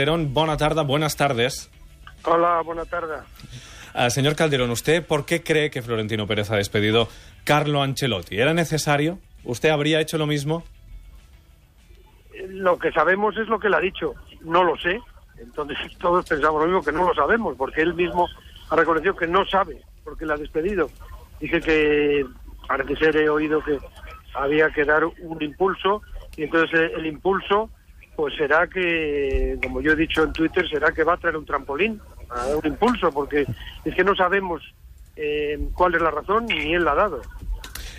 Calderón, buena tarde, buenas tardes. Hola, buena tarde. Uh, señor Calderón, ¿usted por qué cree que Florentino Pérez ha despedido Carlo Ancelotti? ¿Era necesario? ¿Usted habría hecho lo mismo? Lo que sabemos es lo que le ha dicho. No lo sé. Entonces todos pensamos lo mismo, que no lo sabemos, porque él mismo ha reconocido que no sabe, porque le ha despedido. Dice que, parece ser, he oído que había que dar un impulso, y entonces el impulso pues será que, como yo he dicho en Twitter, será que va a traer un trampolín, un impulso, porque es que no sabemos eh, cuál es la razón ni él la ha dado.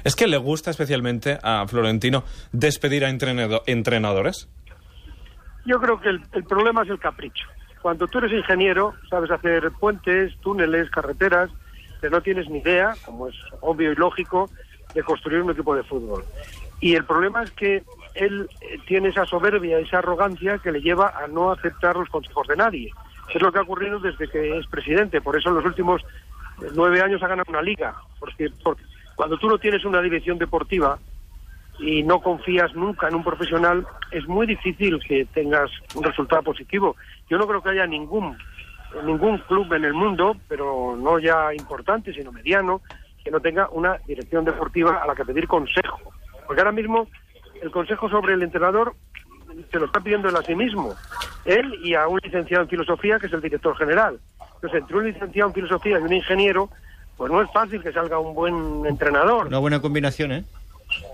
¿Es que le gusta especialmente a Florentino despedir a entrenado entrenadores? Yo creo que el, el, problema es el capricho. Cuando tú eres ingeniero, sabes hacer puentes, túneles, carreteras, pero no tienes ni idea, como es obvio y lógico, de construir un equipo de fútbol. Y el problema es que él tiene esa soberbia, esa arrogancia que le lleva a no aceptar los consejos de nadie. Es lo que ha ocurrido desde que es presidente. Por eso en los últimos nueve años ha ganado una liga. Porque, porque cuando tú no tienes una dirección deportiva y no confías nunca en un profesional, es muy difícil que tengas un resultado positivo. Yo no creo que haya ningún ningún club en el mundo, pero no ya importante, sino mediano, que no tenga una dirección deportiva a la que pedir consejo. Porque ahora mismo el consejo sobre el entrenador se lo está pidiendo él a sí mismo, él y a un licenciado en filosofía que es el director general. Entonces, entre un licenciado en filosofía y un ingeniero, pues no es fácil que salga un buen entrenador. Una buena combinación, ¿eh?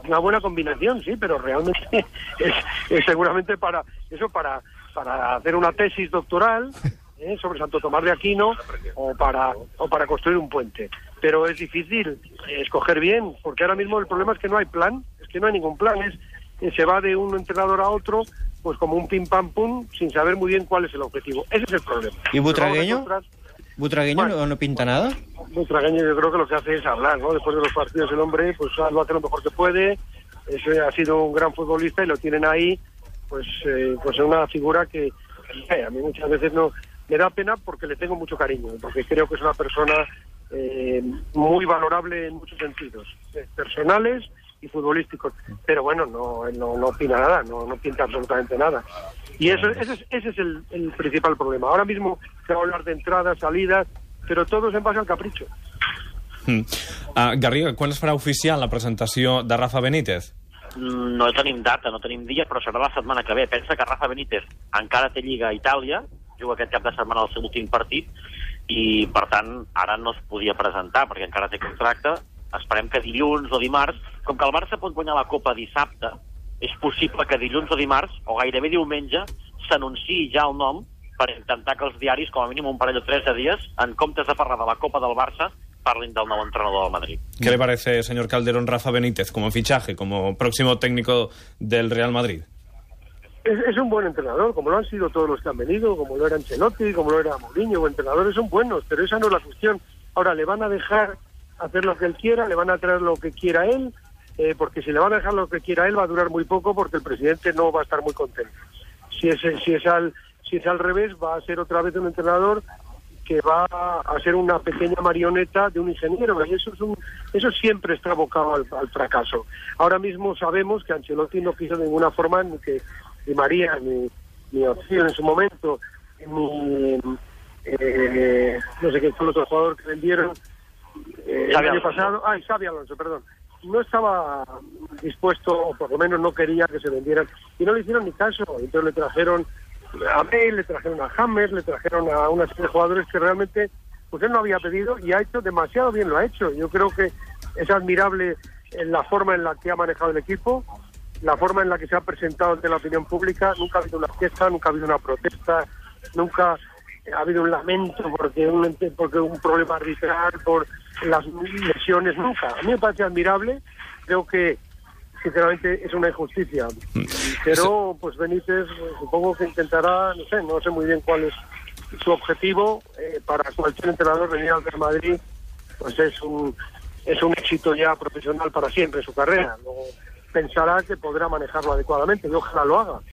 Una buena combinación, sí, pero realmente es, es seguramente para eso, para, para hacer una tesis doctoral ¿eh? sobre Santo Tomás de Aquino o para, o para construir un puente. Pero es difícil escoger bien, porque ahora mismo el problema es que no hay plan, es que no hay ningún plan, es se va de un entrenador a otro, pues como un pim pam pum, sin saber muy bien cuál es el objetivo. Ese es el problema. ¿Y Butragueño? ¿Butragueño bueno, no, no pinta nada? Butragueño yo creo que lo que hace es hablar, ¿no? Después de los partidos el hombre pues lo hace lo mejor que puede, ese ha sido un gran futbolista y lo tienen ahí, pues, eh, pues es una figura que eh, a mí muchas veces no me da pena porque le tengo mucho cariño, porque creo que es una persona eh, muy valorable en muchos sentidos, eh, personales y futbolísticos. Pero bueno, no, no, no opina nada, no, no pinta absolutamente nada. Y eso, ese es, ese es el, el principal problema. Ahora mismo se va a hablar de entradas, salidas, pero todo es en base al capricho. Mm. Uh, Garriga, quan es farà oficial la presentació de Rafa Benítez? No tenim data, no tenim dia, però serà la setmana que ve. Pensa que Rafa Benítez encara té Lliga a Itàlia, juga aquest cap de setmana el seu últim partit i, per tant, ara no es podia presentar perquè encara té contracte. Esperem que dilluns o dimarts, com que el Barça pot guanyar la Copa dissabte, és possible que dilluns o dimarts, o gairebé diumenge, s'anunciï ja el nom per intentar que els diaris, com a mínim un parell o tres de dies, en comptes de parlar de la Copa del Barça, parlin del nou entrenador del Madrid. ¿Qué le parece, señor Calderón, Rafa Benítez como fichaje, como próximo técnico del Real Madrid? Es, es, un buen entrenador, como lo han sido todos los que han venido, como lo era Ancelotti, como lo era Mourinho, entrenadores son buenos, pero esa no es la cuestión. Ahora, le van a dejar hacer lo que él quiera, le van a traer lo que quiera él, eh, porque si le van a dejar lo que quiera él va a durar muy poco porque el presidente no va a estar muy contento. Si es, si es, al, si es al revés, va a ser otra vez un entrenador que va a ser una pequeña marioneta de un ingeniero y eso es un, eso siempre está abocado al, fracaso. Ahora mismo sabemos que Ancelotti no quiso de ninguna forma ni que Di María, mi, mi opción en su momento, mi, eh, no sé qué fue el otro jugador que vendieron el año pasado, ay, Xavi Alonso, perdón, no estaba dispuesto, o por lo menos no quería que se vendieran, y no le hicieron ni caso, entonces le trajeron a Bale, le trajeron a James, le trajeron a una serie de jugadores que realmente pues él no había pedido y ha hecho demasiado bien lo ha hecho. Yo creo que es admirable en la forma en la que ha manejado el equipo, la forma en la que se ha presentado ante la opinión pública, nunca ha habido una fiesta, nunca ha habido una protesta, nunca ha habido un lamento porque un, porque un problema arbitral, por las lesiones, nunca. A mí me parece admirable, creo que sinceramente es una injusticia. Pero pues Benítez supongo que intentará, no sé, no sé muy bien cuál es su objetivo, eh, para cualquier entrenador venir al Real Madrid, pues es un es un éxito ya profesional para siempre en su carrera. Luego pensará que podrá manejarlo adecuadamente y ojalá lo haga.